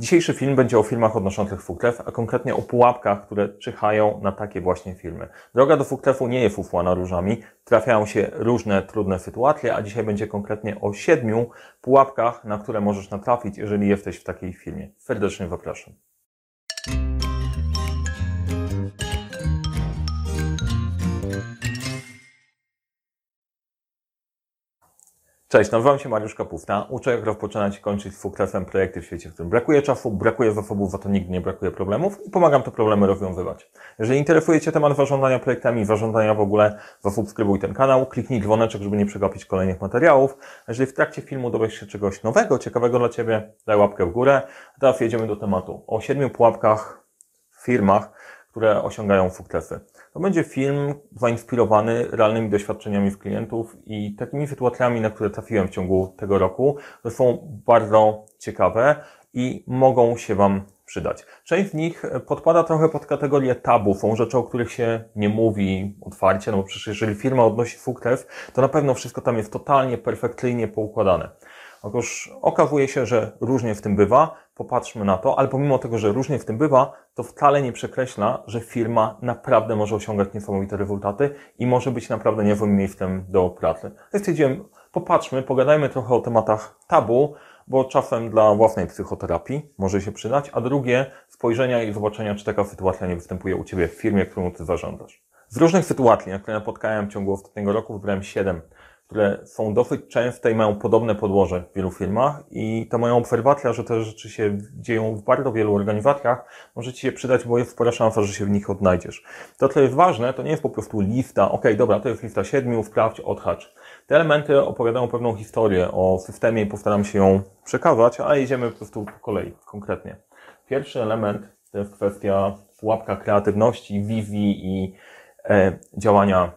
Dzisiejszy film będzie o filmach odnoszących Fuklef, a konkretnie o pułapkach, które czyhają na takie właśnie filmy. Droga do Fuklefu nie jest ufłana różami, trafiają się różne trudne sytuacje, a dzisiaj będzie konkretnie o siedmiu pułapkach, na które możesz natrafić, jeżeli jesteś w takiej filmie. Serdecznie zapraszam. Cześć, nazywam się Mariusz Kapufta. Uczę, jak rozpoczynać i kończyć z Fuklefem projekty w świecie, w którym brakuje czasu, brakuje zasobów, za to nigdy nie brakuje problemów i pomagam te problemy rozwiązywać. Jeżeli interesuje Cię temat zarządzania projektami, zarządzania w ogóle, zasubskrybuj ten kanał, kliknij dzwoneczek, żeby nie przegapić kolejnych materiałów. Jeżeli w trakcie filmu dowiesz się czegoś nowego, ciekawego dla Ciebie, daj łapkę w górę. Teraz jedziemy do tematu o siedmiu pułapkach w firmach, które osiągają sukcesy. To będzie film zainspirowany realnymi doświadczeniami klientów i takimi sytuacjami, na które trafiłem w ciągu tego roku, które są bardzo ciekawe i mogą się Wam przydać. Część z nich podpada trochę pod kategorię tabu, są rzeczy, o których się nie mówi otwarcie, no bo przecież jeżeli firma odnosi sukces, to na pewno wszystko tam jest totalnie, perfekcyjnie poukładane. Otóż okazuje się, że różnie w tym bywa, popatrzmy na to, ale pomimo tego, że różnie w tym bywa, to wcale nie przekreśla, że firma naprawdę może osiągać niesamowite rezultaty i może być naprawdę niezłym miejscem do pracy. Więc stwierdziłem, popatrzmy, pogadajmy trochę o tematach tabu, bo czasem dla własnej psychoterapii może się przydać, a drugie spojrzenia i zobaczenia, czy taka sytuacja nie występuje u Ciebie w firmie, którą Ty zarządzasz. Z różnych sytuacji, na które napotkałem w ciągu ostatniego roku, wybrałem siedem które są dosyć częste i mają podobne podłoże w wielu firmach i ta moja obserwacja, że te rzeczy się dzieją w bardzo wielu organizacjach, może Ci się przydać, bo jest spora szansa, że się w nich odnajdziesz. To, co jest ważne, to nie jest po prostu lista, ok, dobra, to jest lista siedmiu, wprawdź, odhacz. Te elementy opowiadają pewną historię o systemie i postaram się ją przekazać, a jedziemy po prostu po kolei, konkretnie. Pierwszy element to jest kwestia pułapka kreatywności, wizji i e, działania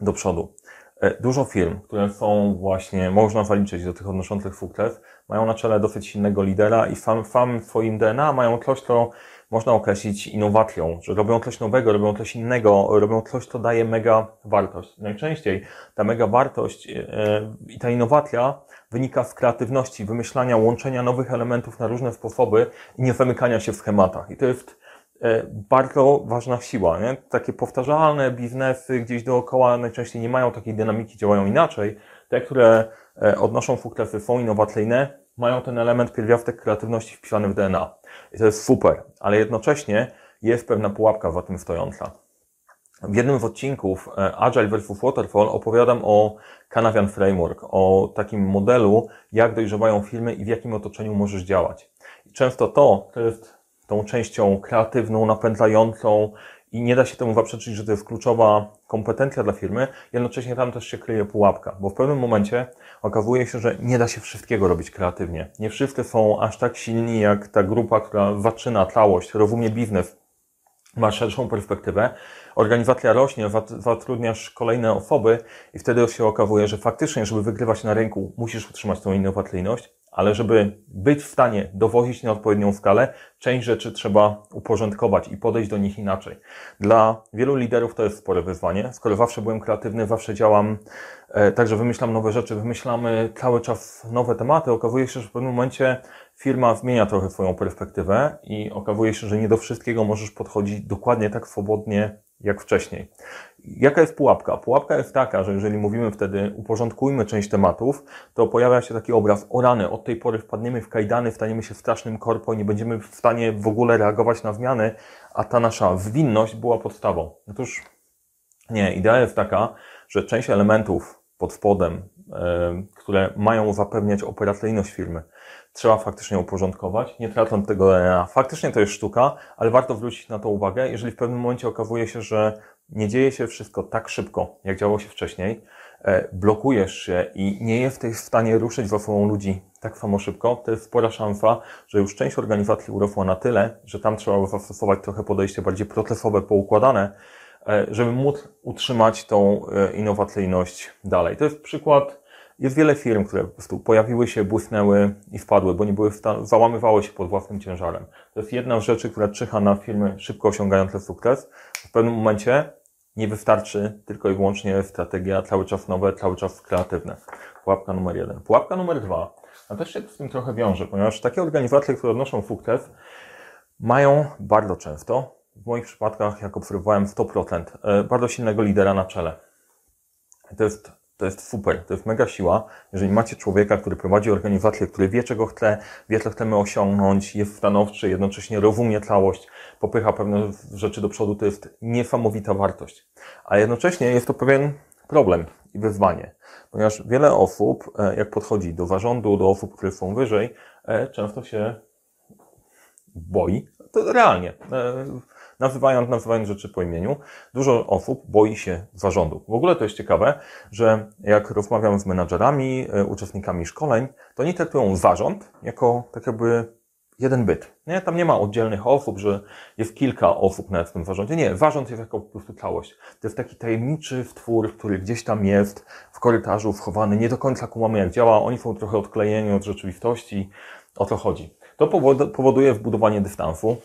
do przodu. E, dużo firm, które są właśnie, można zaliczyć do tych odnoszących sukces, mają na czele dosyć silnego lidera i sam, sam w swoim DNA mają coś, co można określić innowacją, że robią coś nowego, robią coś innego, robią coś, co daje mega wartość. Najczęściej ta mega wartość e, i ta innowacja wynika z kreatywności, wymyślania, łączenia nowych elementów na różne sposoby i nie zamykania się w schematach. I to jest bardzo ważna siła. Nie? Takie powtarzalne biznesy gdzieś dookoła najczęściej nie mają takiej dynamiki, działają inaczej. Te, które e, odnoszą sukcesy, są innowacyjne, mają ten element pierwiastek kreatywności wpisany w DNA. I to jest super, ale jednocześnie jest pewna pułapka za tym stojąca. W jednym z odcinków e, Agile vs. Waterfall opowiadam o Canavian Framework, o takim modelu, jak dojrzewają firmy i w jakim otoczeniu możesz działać. I często to, to jest tą częścią kreatywną, napędzającą i nie da się temu zaprzeczyć, że to jest kluczowa kompetencja dla firmy, jednocześnie tam też się kryje pułapka, bo w pewnym momencie okazuje się, że nie da się wszystkiego robić kreatywnie. Nie wszyscy są aż tak silni jak ta grupa, która zaczyna całość, rozumie biznes, ma szerszą perspektywę, organizacja rośnie, zatrudniasz kolejne osoby i wtedy się okazuje, że faktycznie, żeby wygrywać na rynku, musisz utrzymać tą innowacyjność, ale żeby być w stanie dowozić na odpowiednią skalę, część rzeczy trzeba uporządkować i podejść do nich inaczej. Dla wielu liderów to jest spore wyzwanie. Skoro zawsze byłem kreatywny, zawsze działam, e, także wymyślam nowe rzeczy, wymyślamy cały czas nowe tematy, okazuje się, że w pewnym momencie firma zmienia trochę swoją perspektywę i okazuje się, że nie do wszystkiego możesz podchodzić dokładnie tak swobodnie jak wcześniej. Jaka jest pułapka? Pułapka jest taka, że jeżeli mówimy wtedy uporządkujmy część tematów, to pojawia się taki obraz, o rany, od tej pory wpadniemy w kajdany, staniemy się strasznym korpo, nie będziemy w stanie w ogóle reagować na zmiany, a ta nasza zwinność była podstawą. Otóż nie, idea jest taka, że część elementów pod spodem, e, które mają zapewniać operacyjność firmy, trzeba faktycznie uporządkować, nie tracąc tego DNA. Faktycznie to jest sztuka, ale warto zwrócić na to uwagę, jeżeli w pewnym momencie okazuje się, że nie dzieje się wszystko tak szybko, jak działo się wcześniej, e, blokujesz się i nie jesteś w stanie ruszyć za sobą ludzi tak samo szybko, to jest spora szansa, że już część organizacji urosła na tyle, że tam trzeba zastosować trochę podejście bardziej procesowe, poukładane, e, żeby móc utrzymać tą e, innowacyjność dalej. To jest przykład jest wiele firm, które po prostu pojawiły się, błysnęły i wpadły, bo nie były załamywały się pod własnym ciężarem. To jest jedna z rzeczy, która czyha na firmy szybko osiągające sukces. W pewnym momencie nie wystarczy tylko i wyłącznie strategia cały czas nowe, cały czas kreatywne. Pułapka numer jeden. Pułapka numer dwa. A też się z tym trochę wiąże, ponieważ takie organizacje, które odnoszą sukces, mają bardzo często, w moich przypadkach, jak obserwowałem 100%, e, bardzo silnego lidera na czele. To jest, to jest super, to jest mega siła. Jeżeli macie człowieka, który prowadzi organizację, który wie, czego chce, wie, co chcemy osiągnąć, jest stanowczy, jednocześnie rozumie całość, popycha pewne rzeczy do przodu, to jest niesamowita wartość. A jednocześnie jest to pewien problem i wyzwanie, ponieważ wiele osób, e, jak podchodzi do zarządu, do osób, które są wyżej, e, często się boi, to realnie, e, nazywając, nazywając rzeczy po imieniu, dużo osób boi się zarządu. W ogóle to jest ciekawe, że jak rozmawiam z menadżerami, uczestnikami szkoleń, to oni traktują zarząd jako tak jakby jeden byt. Nie? Tam nie ma oddzielnych osób, że jest kilka osób na tym zarządzie. Nie, zarząd jest jako po prostu całość. To jest taki tajemniczy twór, który gdzieś tam jest w korytarzu wchowany, nie do końca kumamy jak działa, oni są trochę odklejeni od rzeczywistości. O to chodzi. To powoduje wbudowanie dystansu.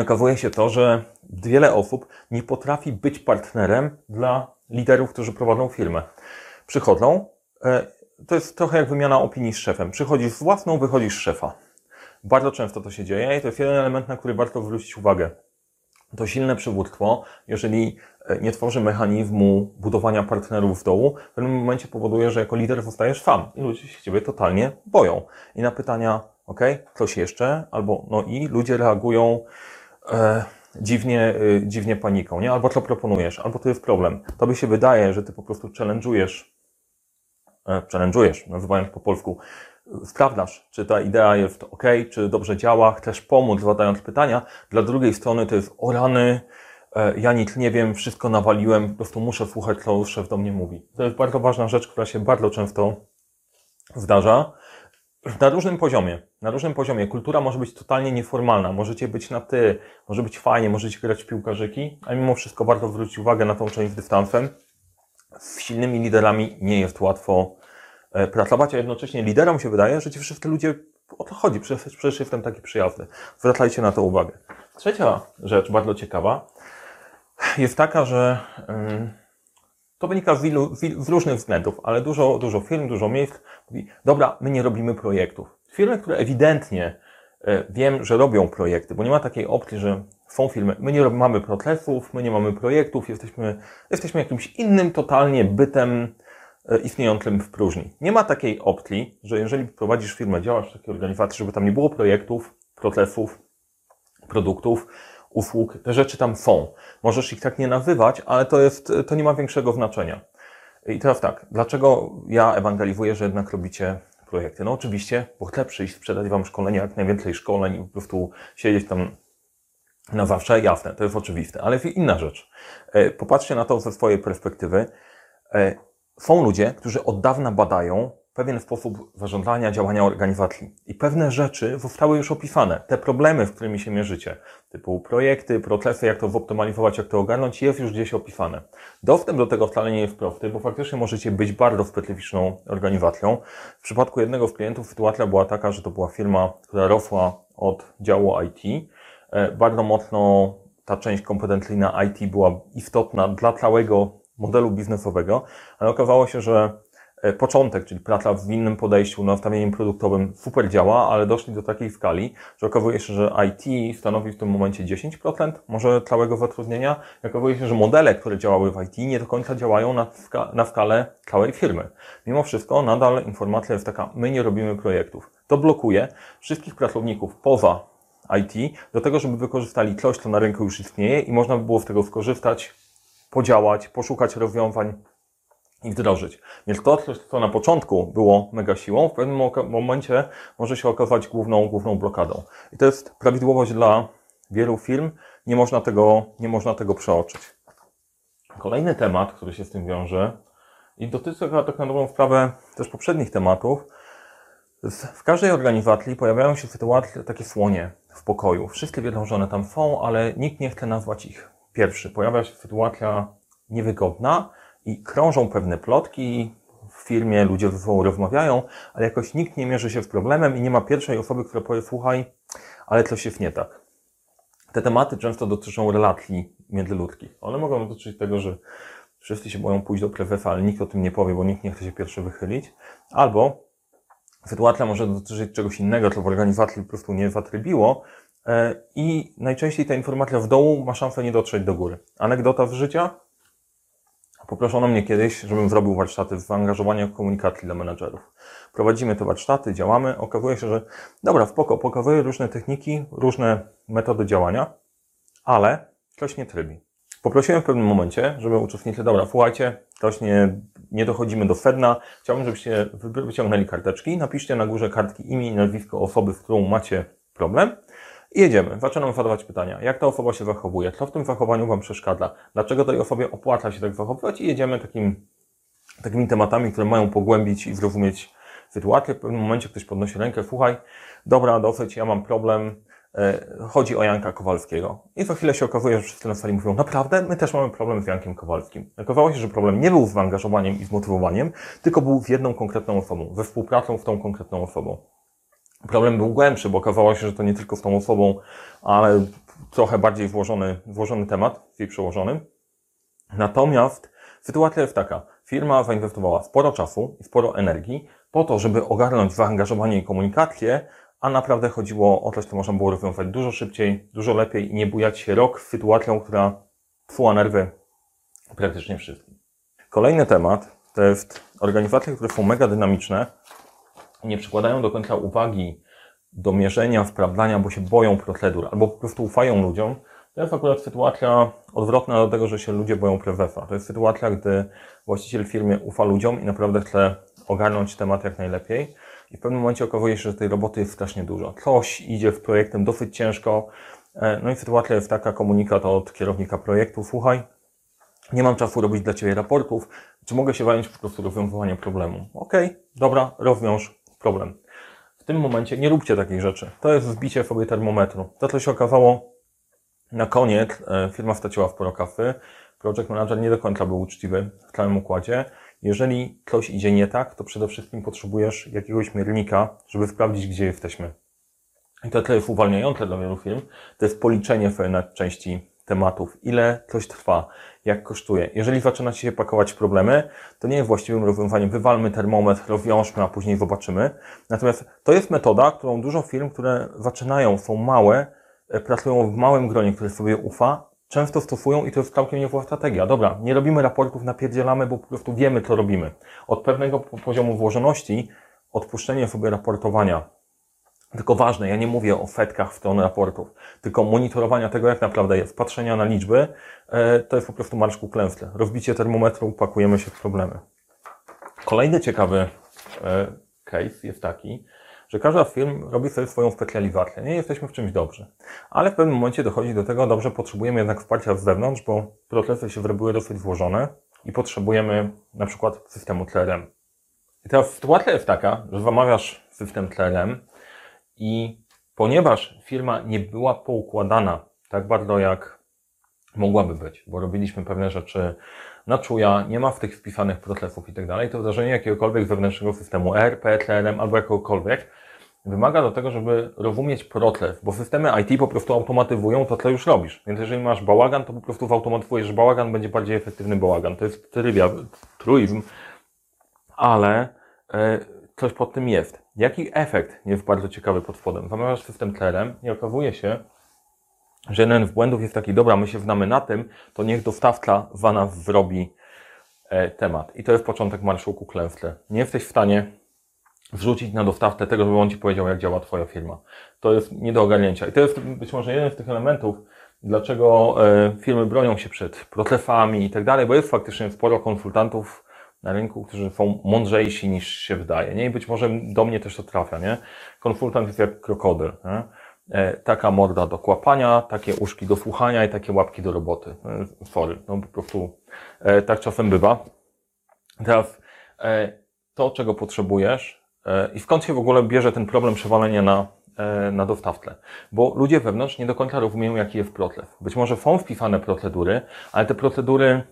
Okazuje się to, że wiele osób nie potrafi być partnerem dla liderów, którzy prowadzą firmę. Przychodzą, e, to jest trochę jak wymiana opinii z szefem. Przychodzisz z własną, wychodzisz z szefa. Bardzo często to się dzieje i to jest jeden element, na który warto zwrócić uwagę. To silne przywództwo, jeżeli e, nie tworzy mechanizmu budowania partnerów w dołu, w pewnym momencie powoduje, że jako lider zostajesz sam i ludzie się ciebie totalnie boją. I na pytania, ok, coś jeszcze, albo no i ludzie reagują e, dziwnie, e, dziwnie paniką, nie? Albo co proponujesz, albo to jest problem. Tobie się wydaje, że ty po prostu challenge'ujesz, e, challenge'ujesz, nazywając po polsku, sprawdzasz, czy ta idea jest ok, czy dobrze działa, chcesz pomóc zadając pytania. Dla drugiej strony to jest o rany, e, ja nic nie wiem, wszystko nawaliłem, po prostu muszę słuchać, co szef do mnie mówi. To jest bardzo ważna rzecz, która się bardzo często zdarza. Na różnym poziomie. Na różnym poziomie. Kultura może być totalnie nieformalna. Możecie być na ty, może być fajnie, możecie grać w piłkarzyki, a mimo wszystko warto zwrócić uwagę na tą część z dystansem. Z silnymi liderami nie jest łatwo E, pracować, a jednocześnie liderom się wydaje, że ci wszyscy ludzie o to chodzi, przecież jestem taki przyjazny. Zwracajcie na to uwagę. Trzecia rzecz, bardzo ciekawa, jest taka, że to wynika z, wielu, z różnych względów, ale dużo, dużo firm, dużo miejsc mówi, dobra, my nie robimy projektów. Firmy, które ewidentnie e, wiem, że robią projekty, bo nie ma takiej opcji, że są firmy, my nie mamy procesów, my nie mamy projektów, jesteśmy, jesteśmy jakimś innym totalnie bytem, E, istniejącym w próżni. Nie ma takiej opcji, że jeżeli prowadzisz firmę, działasz w takiej organizacji, żeby tam nie było projektów, procesów, produktów, usług, te rzeczy tam są. Możesz ich tak nie nazywać, ale to jest, to nie ma większego znaczenia. I teraz tak, dlaczego ja ewangelizuję, że jednak robicie projekty? No oczywiście, bo chcę przyjść, sprzedać Wam szkolenia, jak najwięcej szkoleń i po prostu siedzieć tam na zawsze, jasne, to jest oczywiste. Ale inna rzecz. E, popatrzcie na to ze swojej perspektywy. E, są ludzie, którzy od dawna badają pewien sposób zarządzania, działania organizacji. I pewne rzeczy zostały już opisane. Te problemy, z którymi się mierzycie, typu projekty, procesy, jak to zoptymalizować, jak to ogarnąć, jest już gdzieś opisane. Dostęp do tego wcale nie jest prosty, bo faktycznie możecie być bardzo specyficzną organizacją. W przypadku jednego z klientów sytuacja była taka, że to była firma, która rosła od działu IT. E, bardzo mocno ta część kompetencyjna IT była istotna dla całego modelu biznesowego, ale okazało się, że początek, czyli praca w innym podejściu, nastawieniem produktowym super działa, ale doszli do takiej skali, że okazuje się, że IT stanowi w tym momencie 10% może całego zatrudnienia i okazuje się, że modele, które działały w IT nie do końca działają na, ska na skalę całej firmy. Mimo wszystko nadal informacja jest taka, my nie robimy projektów. To blokuje wszystkich pracowników poza IT do tego, żeby wykorzystali coś, co na rynku już istnieje i można by było z tego skorzystać podziałać, poszukać rozwiązań i wdrożyć. Więc to, co na początku było mega siłą, w pewnym momencie może się okazać główną, główną blokadą. I to jest prawidłowość dla wielu firm. Nie można tego, nie można tego przeoczyć. Kolejny temat, który się z tym wiąże i dotyczy tak na dobrą sprawę też poprzednich tematów, w każdej organizacji pojawiają się sytuacje, takie słonie w pokoju. Wszyscy wiedzą, że one tam są, ale nikt nie chce nazwać ich Pierwszy, pojawia się sytuacja niewygodna i krążą pewne plotki, w firmie ludzie ze sobą rozmawiają, ale jakoś nikt nie mierzy się z problemem i nie ma pierwszej osoby, która powie, słuchaj, ale coś jest nie tak. Te tematy często dotyczą relacji międzyludzkich. One mogą dotyczyć tego, że wszyscy się boją pójść do prezesa, ale nikt o tym nie powie, bo nikt nie chce się pierwszy wychylić. Albo Sytuacja może dotyczyć czegoś innego, co w organizacji po prostu nie zatrybiło e, i najczęściej ta informacja w dołu ma szansę nie dotrzeć do góry. Anegdota z życia? Poproszono mnie kiedyś, żebym zrobił warsztaty w komunikacji dla menedżerów. Prowadzimy te warsztaty, działamy. Okazuje się, że dobra, spoko, pokazuję różne techniki, różne metody działania, ale ktoś nie trybi. Poprosiłem w pewnym momencie, żeby uczestnicy, dobra, słuchajcie, ktoś nie, nie dochodzimy do sedna, chciałbym, żebyście wyciągnęli karteczki, napiszcie na górze kartki imię i nazwisko osoby, z którą macie problem i jedziemy. Zaczynam zadawać pytania. Jak ta osoba się zachowuje? Co w tym zachowaniu Wam przeszkadza? Dlaczego tej osobie opłaca się tak zachowywać? I jedziemy takim, takimi tematami, które mają pogłębić i zrozumieć sytuację. W pewnym momencie ktoś podnosi rękę, słuchaj, dobra, dosyć, ja mam problem, e, chodzi o Janka Kowalskiego. I za chwilę się okazuje, że wszyscy na sali mówią, naprawdę, my też mamy problem z Jankiem Kowalskim. Okazało się, że problem nie był z zaangażowaniem i zmotywowaniem, tylko był z jedną konkretną osobą, we współpracą z tą konkretną osobą. Problem był głębszy, bo okazało się, że to nie tylko z tą osobą, ale trochę bardziej włożony, włożony temat, jej przełożony. Natomiast sytuacja jest taka. Firma zainwestowała sporo czasu i sporo energii po to, żeby ogarnąć zaangażowanie i komunikację, a naprawdę chodziło o coś, co można było rozwiązać dużo szybciej, dużo lepiej i nie bujać się rok z sytuacją, która psuła nerwy praktycznie wszystkim. Kolejny temat to jest organizacje, które są mega dynamiczne, nie przykładają do końca uwagi do mierzenia, sprawdzania, bo się boją procedur, albo po prostu ufają ludziom, to jest akurat sytuacja odwrotna do tego, że się ludzie boją prezesa. To jest sytuacja, gdy właściciel firmy ufa ludziom i naprawdę chce ogarnąć temat jak najlepiej. I w pewnym momencie okazuje się, że tej roboty jest strasznie dużo. Coś idzie w projektem dosyć ciężko. E, no i sytuacja jest taka, komunikat od kierownika projektu, słuchaj, nie mam czasu robić dla Ciebie raportów, czy mogę się zająć po prostu rozwiązywaniem problemu? Okej, okay, dobra, rozwiąż problem. W tym momencie nie róbcie takich rzeczy. To jest wbicie sobie termometru. To, co się okazało na koniec, e, firma straciła sporo kasy. Project manager nie do końca był uczciwy w całym układzie. Jeżeli coś idzie nie tak, to przede wszystkim potrzebujesz jakiegoś miernika, żeby sprawdzić, gdzie jesteśmy. I to, co jest uwalniające dla wielu firm, to jest policzenie sobie części tematów, ile coś trwa, jak kosztuje. Jeżeli zaczynacie się pakować problemy, to nie jest właściwym rozwiązaniem. Wywalmy termometr, rozwiążmy, a później zobaczymy. Natomiast to jest metoda, którą dużo firm, które zaczynają, są małe, e, pracują w małym gronie, które sobie ufa, często stosują i to jest całkiem niezła strategia. Dobra, nie robimy raportów, napierdzielamy, bo po prostu wiemy, co robimy. Od pewnego poziomu włożoności odpuszczenie sobie raportowania tylko ważne, ja nie mówię o setkach stron raportów, tylko monitorowania tego, jak naprawdę jest, patrzenia na liczby, e, to jest po prostu marsz ku. Rozbicie termometru, pakujemy się w problemy. Kolejny ciekawy e, case jest taki, że każda z firm robi sobie swoją specjalizację. Nie jesteśmy w czymś dobrzy. Ale w pewnym momencie dochodzi do tego, dobrze, potrzebujemy jednak wsparcia z zewnątrz, bo procesy się wyrobiły dosyć złożone i potrzebujemy na przykład systemu CRM. I teraz sytuacja jest taka, że zamawiasz system CRM, i ponieważ firma nie była poukładana tak bardzo jak mogłaby być, bo robiliśmy pewne rzeczy na czuja, nie ma w tych wpisanych procesów i tak dalej, to wdrożenie jakiegokolwiek wewnętrznego systemu ERP, CRM albo jakiegokolwiek wymaga do tego, żeby rozumieć proces, bo systemy IT po prostu automatyzują to, co już robisz. Więc jeżeli masz bałagan, to po prostu zautomatyzujesz bałagan, będzie bardziej efektywny bałagan. To jest trybia, truizm, ale e, coś pod tym jest. Jaki efekt jest bardzo ciekawy pod spodem? Zamawiasz system CRM i okazuje się, że jeden z błędów jest taki, dobra, my się znamy na tym, to niech dostawca za nas zrobi e, temat. I to jest początek marszu ku klęsce. Nie jesteś w stanie wrzucić na dostawcę tego, żeby on Ci powiedział, jak działa Twoja firma. To jest nie do ogarnięcia. I to jest być może jeden z tych elementów, dlaczego e, firmy bronią się przed procesami i tak dalej, bo jest faktycznie sporo konsultantów, na rynku, którzy są mądrzejsi niż się wydaje, nie? I być może do mnie też to trafia, nie? Konsultant jest jak krokodyl, nie? E, taka morda do kłapania, takie uszki do słuchania i takie łapki do roboty. E, sorry, no po prostu e, tak czasem bywa. Teraz to, czego potrzebujesz i skąd się w ogóle bierze ten problem przewalenia na, na dostawcę. Bo ludzie wewnątrz nie do końca rozumieją, jaki jest proces. Być może są wpisane procedury, ale te procedury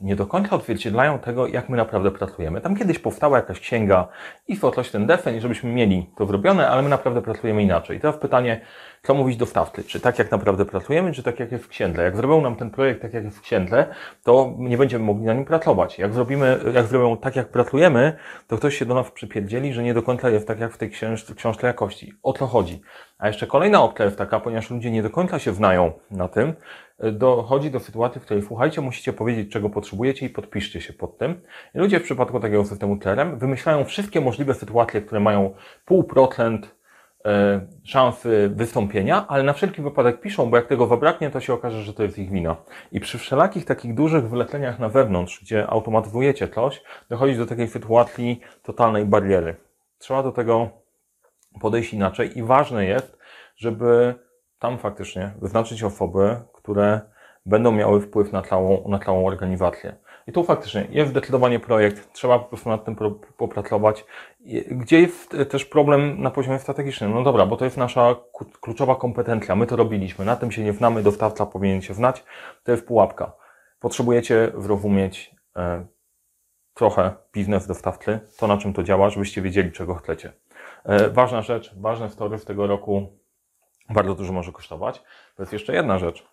nie do końca odzwierciedlają tego, jak my naprawdę pracujemy. Tam kiedyś powstała jakaś księga i coś ten defen, żebyśmy mieli to zrobione, ale my naprawdę pracujemy inaczej. Teraz pytanie, co mówić dostawcy? Czy tak jak naprawdę pracujemy, czy tak jak jest w księdle? Jak zrobią nam ten projekt tak jak jest w księdle, to nie będziemy mogli na nim pracować. Jak zrobimy, jak zrobią tak jak pracujemy, to ktoś się do nas przypierdzieli, że nie do końca jest tak jak w tej książ książce jakości. O co chodzi? A jeszcze kolejna opcja jest taka, ponieważ ludzie nie do końca się znają na tym, dochodzi do sytuacji, w której słuchajcie, musicie powiedzieć, czego potrzebujecie i podpiszcie się pod tym. I ludzie w przypadku takiego systemu CRM wymyślają wszystkie możliwe sytuacje, które mają pół procent e, szansy wystąpienia, ale na wszelki wypadek piszą, bo jak tego zabraknie, to się okaże, że to jest ich wina. I przy wszelakich takich dużych wyleceniach na wewnątrz, gdzie automatyzujecie coś, dochodzi do takiej sytuacji totalnej bariery. Trzeba do tego podejść inaczej i ważne jest, żeby tam faktycznie wyznaczyć osoby, które będą miały wpływ na całą, na całą organizację. I tu faktycznie jest zdecydowanie projekt, trzeba po prostu nad tym popracować. Gdzie jest też problem na poziomie strategicznym? No dobra, bo to jest nasza kluczowa kompetencja, my to robiliśmy, na tym się nie znamy, dostawca powinien się znać, to jest pułapka. Potrzebujecie zrozumieć e, trochę biznes dostawcy, to na czym to działa, żebyście wiedzieli, czego chcecie. E, ważna rzecz, ważne story z tego roku, bardzo dużo może kosztować. To jest jeszcze jedna rzecz.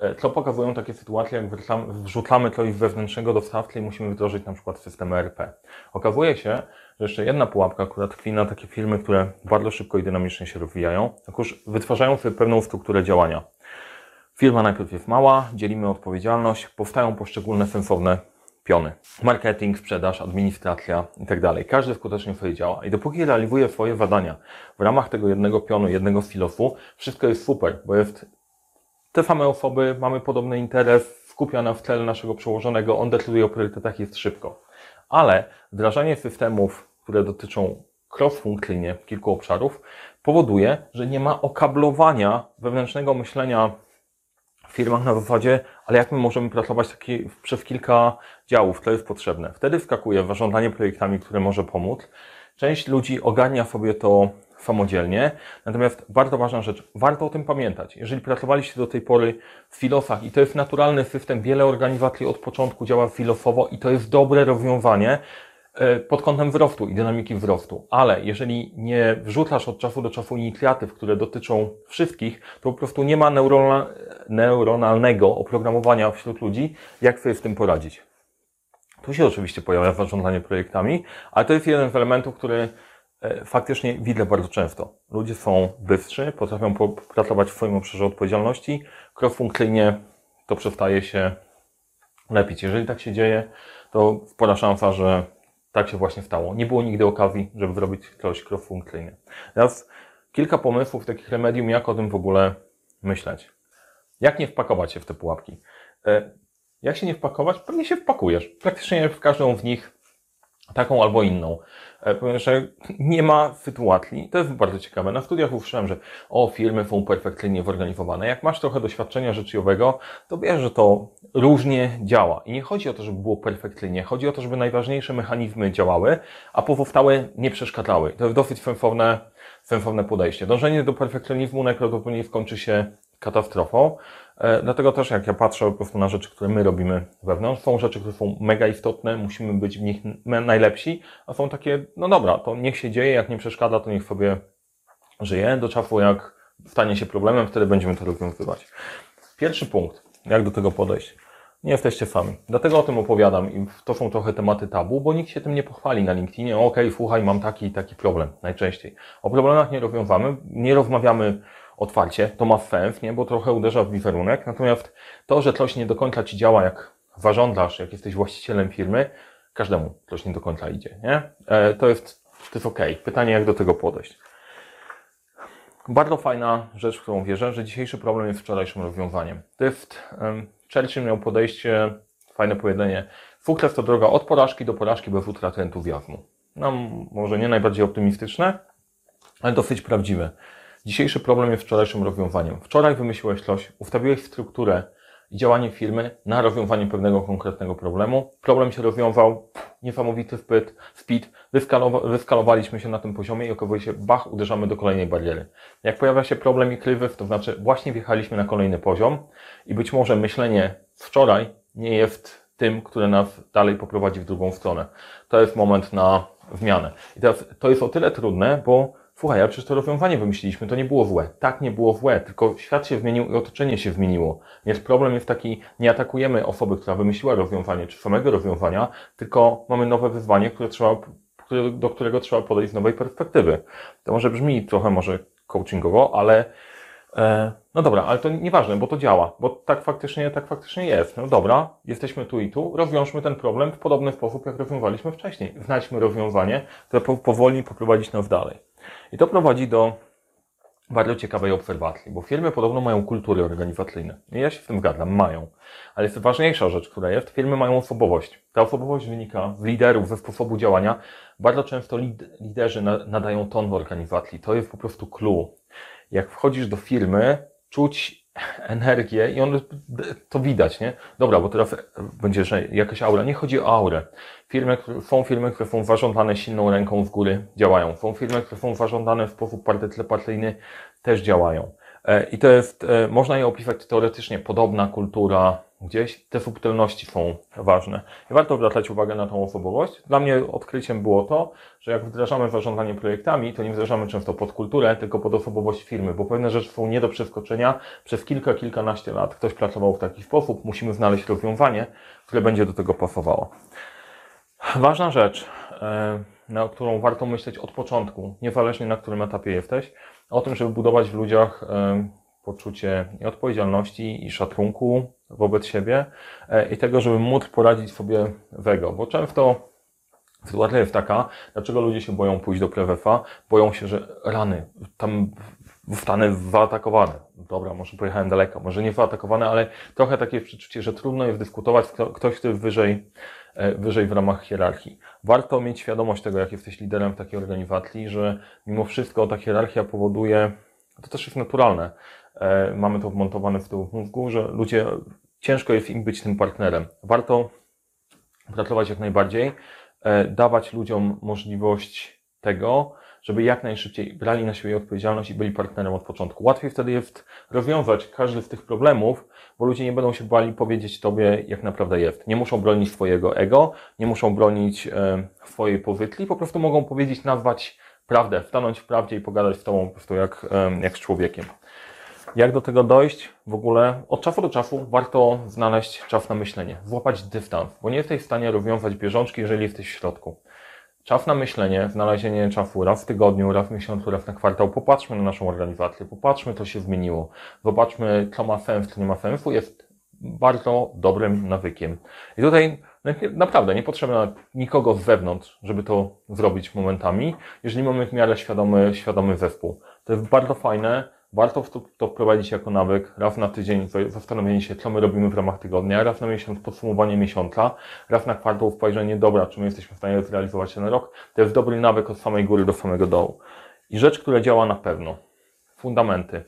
E, co pokazują takie sytuacje, jak wrzucamy coś wewnętrznego dostawcy i musimy wdrożyć na przykład system ERP. Okazuje się, że jeszcze jedna pułapka, która tkwi na takie firmy, które bardzo szybko i dynamicznie się rozwijają, otóż wytwarzają sobie pewną strukturę działania. Firma najpierw jest mała, dzielimy odpowiedzialność, powstają poszczególne sensowne piony. Marketing, sprzedaż, administracja i tak dalej. Każdy skutecznie sobie działa. I dopóki realizuje swoje zadania w ramach tego jednego pionu, jednego silosu, wszystko jest super, bo jest te same osoby, mamy podobny interes, skupiona w celu naszego przełożonego, on decyduje o priorytetach, jest szybko. Ale wdrażanie systemów, które dotyczą cross-funkcyjnie kilku obszarów, powoduje, że nie ma okablowania wewnętrznego myślenia firmach na zasadzie, ale jak my możemy pracować taki, przez kilka działów, to jest potrzebne. Wtedy wskakuje w zarządzanie projektami, które może pomóc. Część ludzi ogarnia sobie to samodzielnie. Natomiast bardzo ważna rzecz, warto o tym pamiętać. Jeżeli pracowaliście do tej pory w filosach i to jest naturalny system, wiele organizacji od początku działa filosowo i to jest dobre rozwiązanie pod kątem wzrostu i dynamiki wzrostu. Ale jeżeli nie wrzucasz od czasu do czasu inicjatyw, które dotyczą wszystkich, to po prostu nie ma neuronalnego oprogramowania wśród ludzi, jak sobie z tym poradzić. Tu się oczywiście pojawia zarządzanie projektami, ale to jest jeden z elementów, który E, faktycznie widzę bardzo często. Ludzie są bystrzy, potrafią pracować w swoim obszarze odpowiedzialności, cross-funkcyjnie to przestaje się lepić. Jeżeli tak się dzieje, to spora szansa, że tak się właśnie stało. Nie było nigdy okazji, żeby zrobić coś cross-funkcyjnie. Teraz kilka pomysłów, takich remedium, jak o tym w ogóle myśleć. Jak nie wpakować się w te pułapki? E, jak się nie wpakować? Pewnie się wpakujesz. Praktycznie w każdą z nich taką albo inną. E, Powiem, że nie ma sytuacji, to jest bardzo ciekawe. Na studiach usłyszałem, że o, firmy są perfekcyjnie zorganizowane. Jak masz trochę doświadczenia życiowego, to wiesz, że to różnie działa. I nie chodzi o to, żeby było perfekcyjnie, chodzi o to, żeby najważniejsze mechanizmy działały, a pozostałe nie przeszkadzały. To jest dosyć sensowne, sensowne podejście. Dążenie do perfekcjonizmu najprawdopodobniej skończy się katastrofą. E, dlatego też jak ja patrzę po prostu na rzeczy, które my robimy wewnątrz, są rzeczy, które są mega istotne, musimy być w nich najlepsi, a są takie, no dobra, to niech się dzieje, jak nie przeszkadza, to niech sobie żyje, do czasu jak stanie się problemem, wtedy będziemy to rozwiązywać. Pierwszy punkt, jak do tego podejść. Nie jesteście sami. Dlatego o tym opowiadam i to są trochę tematy tabu, bo nikt się tym nie pochwali na LinkedInie. Okej, okay, słuchaj, mam taki i taki problem, najczęściej. O problemach nie rozwiązamy, nie rozmawiamy otwarcie, to ma sens, nie? bo trochę uderza w wizerunek. Natomiast to, że coś nie do końca ci działa, jak zarządzasz, jak jesteś właścicielem firmy, każdemu coś nie do końca idzie. Nie? E, to jest, to jest ok. Pytanie, jak do tego podejść. Bardzo fajna rzecz, w którą wierzę, że dzisiejszy problem jest wczorajszym rozwiązaniem. To jest, um, Churchill miał podejście, fajne powiedzenie, sukces to droga od porażki do porażki bez utraty entuzjazmu. No, może nie najbardziej optymistyczne, ale dosyć prawdziwe. Dzisiejszy problem jest wczorajszym rozwiązaniem. Wczoraj wymyśliłeś coś, ustawiłeś strukturę i działanie firmy na rozwiązanie pewnego konkretnego problemu. Problem się rozwiązał, niesamowity wpyt, speed, wyskalowa wyskalowaliśmy się na tym poziomie i okazuje się, bach, uderzamy do kolejnej bariery. Jak pojawia się problem i krywy, to znaczy właśnie wjechaliśmy na kolejny poziom i być może myślenie wczoraj nie jest tym, które nas dalej poprowadzi w drugą stronę. To jest moment na zmianę. I teraz to jest o tyle trudne, bo słuchaj, a przecież to rozwiązanie wymyśliliśmy, to nie było złe. Tak, nie było złe, tylko świat się zmienił i otoczenie się zmieniło. Więc problem jest taki, nie atakujemy osoby, która wymyśliła rozwiązanie, czy samego rozwiązania, tylko mamy nowe wyzwanie, które trzeba, do którego trzeba podejść z nowej perspektywy. To może brzmi trochę może coachingowo, ale e, no dobra, ale to nieważne, bo to działa, bo tak faktycznie, tak faktycznie jest. No dobra, jesteśmy tu i tu, rozwiążmy ten problem w podobny sposób, jak rozwiązaliśmy wcześniej. Znajdźmy rozwiązanie, które powoli poprowadzić nas dalej. I to prowadzi do bardzo ciekawej obserwacji, bo firmy podobno mają kultury organizacyjne. I ja się w tym zgadzam, mają. Ale jest ważniejsza rzecz, która jest, firmy mają osobowość. Ta osobowość wynika z liderów, ze sposobu działania. Bardzo często liderzy nadają ton w organizacji. To jest po prostu clue. Jak wchodzisz do firmy, czuć energię i on, to widać, nie? Dobra, bo teraz będzie, że jakaś aura. Nie chodzi o aurę. Firmy, są firmy, które są zarządzane silną ręką w góry, działają. Są firmy, które są zarządzane w sposób partycypacyjny, też działają. E, I to jest, e, można je opisać teoretycznie, podobna kultura, gdzieś te subtelności są ważne. I warto zwracać uwagę na tą osobowość. Dla mnie odkryciem było to, że jak wdrażamy zarządzanie projektami, to nie wdrażamy często pod kulturę, tylko pod osobowość firmy, bo pewne rzeczy są nie do przeskoczenia. Przez kilka, kilkanaście lat ktoś pracował w taki sposób, musimy znaleźć rozwiązanie, które będzie do tego pasowało. Ważna rzecz, e, na którą warto myśleć od początku, niezależnie na którym etapie jesteś, o tym, żeby budować w ludziach e, poczucie i odpowiedzialności i szacunku wobec siebie e, i tego, żeby móc poradzić sobie wego, bo często sytuacja jest taka, dlaczego ludzie się boją pójść do prewefa, boją się, że rany, tam wstanę wyatakowany. Dobra, może pojechałem daleko, może nie wyatakowany, ale trochę takie przeczucie, że trudno jest dyskutować ktoś, kto jest wyżej, e, wyżej w ramach hierarchii. Warto mieć świadomość tego, jak jesteś liderem w takiej organizacji, że mimo wszystko ta hierarchia powoduje, to też jest naturalne, mamy to wmontowane w tył mózgu, że ludzie, ciężko jest im być tym partnerem. Warto pracować jak najbardziej, e, dawać ludziom możliwość tego, żeby jak najszybciej brali na siebie odpowiedzialność i byli partnerem od początku. Łatwiej wtedy jest rozwiązać każdy z tych problemów, bo ludzie nie będą się bali powiedzieć Tobie, jak naprawdę jest. Nie muszą bronić swojego ego, nie muszą bronić e, swojej powytli, po prostu mogą powiedzieć, nazwać prawdę, stanąć w prawdzie i pogadać z Tobą po prostu jak, e, jak z człowiekiem. Jak do tego dojść? W ogóle od czasu do czasu warto znaleźć czas na myślenie, złapać dystans, bo nie jesteś w stanie rozwiązać bieżączki, jeżeli jesteś w środku. Czas na myślenie, znalezienie czasu raz w tygodniu, raz w miesiącu, raz na kwartał. Popatrzmy na naszą organizację, popatrzmy, co się zmieniło. Zobaczmy, co ma sens, co nie ma sensu. Jest bardzo dobrym nawykiem. I tutaj naprawdę nie potrzeba nikogo z zewnątrz, żeby to zrobić momentami, jeżeli mamy w miarę świadomy, świadomy zespół. To jest bardzo fajne, Warto to, to wprowadzić jako nawyk, raz na tydzień zastanowienie się, co my robimy w ramach tygodnia, raz na miesiąc podsumowanie miesiąca, raz na kwartał spojrzenie, dobra, czy my jesteśmy w stanie zrealizować ten rok. To jest dobry nawyk od samej góry do samego dołu. I rzecz, która działa na pewno. Fundamenty.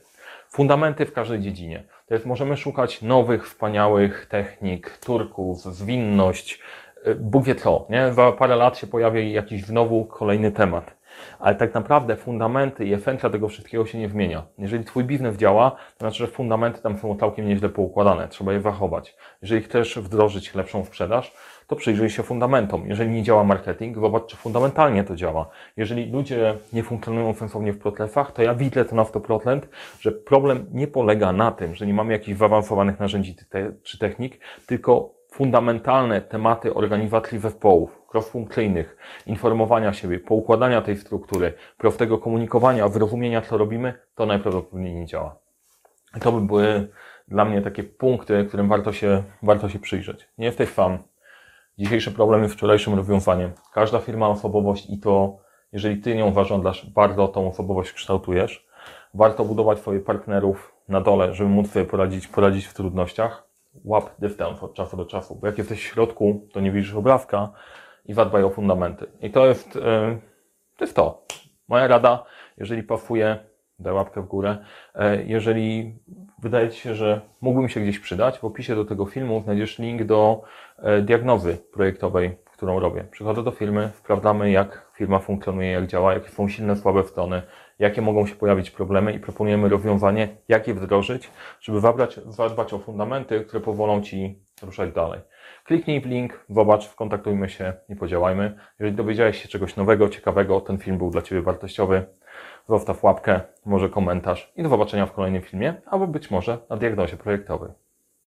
Fundamenty w każdej dziedzinie. To jest, możemy szukać nowych, wspaniałych technik, turków, zwinność, y, Bóg wie co, nie? Za parę lat się pojawi jakiś znowu kolejny temat ale tak naprawdę fundamenty i esencja tego wszystkiego się nie zmienia. Jeżeli Twój biznes działa, to znaczy, że fundamenty tam są całkiem nieźle poukładane, trzeba je zachować. Jeżeli chcesz wdrożyć lepszą sprzedaż, to przyjrzyj się fundamentom. Jeżeli nie działa marketing, zobacz, czy fundamentalnie to działa. Jeżeli ludzie nie funkcjonują sensownie w procesach, to ja widzę to na 100%, że problem nie polega na tym, że nie mamy jakichś zaawansowanych narzędzi czy technik, tylko fundamentalne tematy organizacji zespołów, cross-funkcyjnych, informowania siebie, poukładania tej struktury, prostego komunikowania, wyrozumienia, co robimy, to najprawdopodobniej nie działa. To by były dla mnie takie punkty, którym warto się, warto się przyjrzeć. Nie jesteś sam. Dzisiejszy problem jest wczorajszym rozwiązaniem. Każda firma ma osobowość i to, jeżeli ty nią zarządzasz, bardzo tą osobowość kształtujesz. Warto budować swoich partnerów na dole, żeby móc sobie poradzić, poradzić w trudnościach łap dystans od czasu do czasu, bo jak jesteś w środku, to nie widzisz obrazka i zadbaj o fundamenty. I to jest, e, to jest to. Moja rada, jeżeli pasuje, daj łapkę w górę. E, jeżeli wydaje Ci się, że mógłbym się gdzieś przydać, w opisie do tego filmu znajdziesz link do e, diagnozy projektowej, którą robię. Przychodzę do firmy, sprawdzamy jak firma funkcjonuje, jak działa, jakie są silne, słabe strony, jakie mogą się pojawić problemy i proponujemy rozwiązanie, jak je wdrożyć, żeby zadbać o fundamenty, które pozwolą Ci ruszać dalej. Kliknij w link, zobacz, kontaktujmy się i podziałajmy. Jeżeli dowiedziałeś się czegoś nowego, ciekawego, ten film był dla Ciebie wartościowy, zostaw łapkę, może komentarz i do zobaczenia w kolejnym filmie, albo być może na diagnozie projektowej.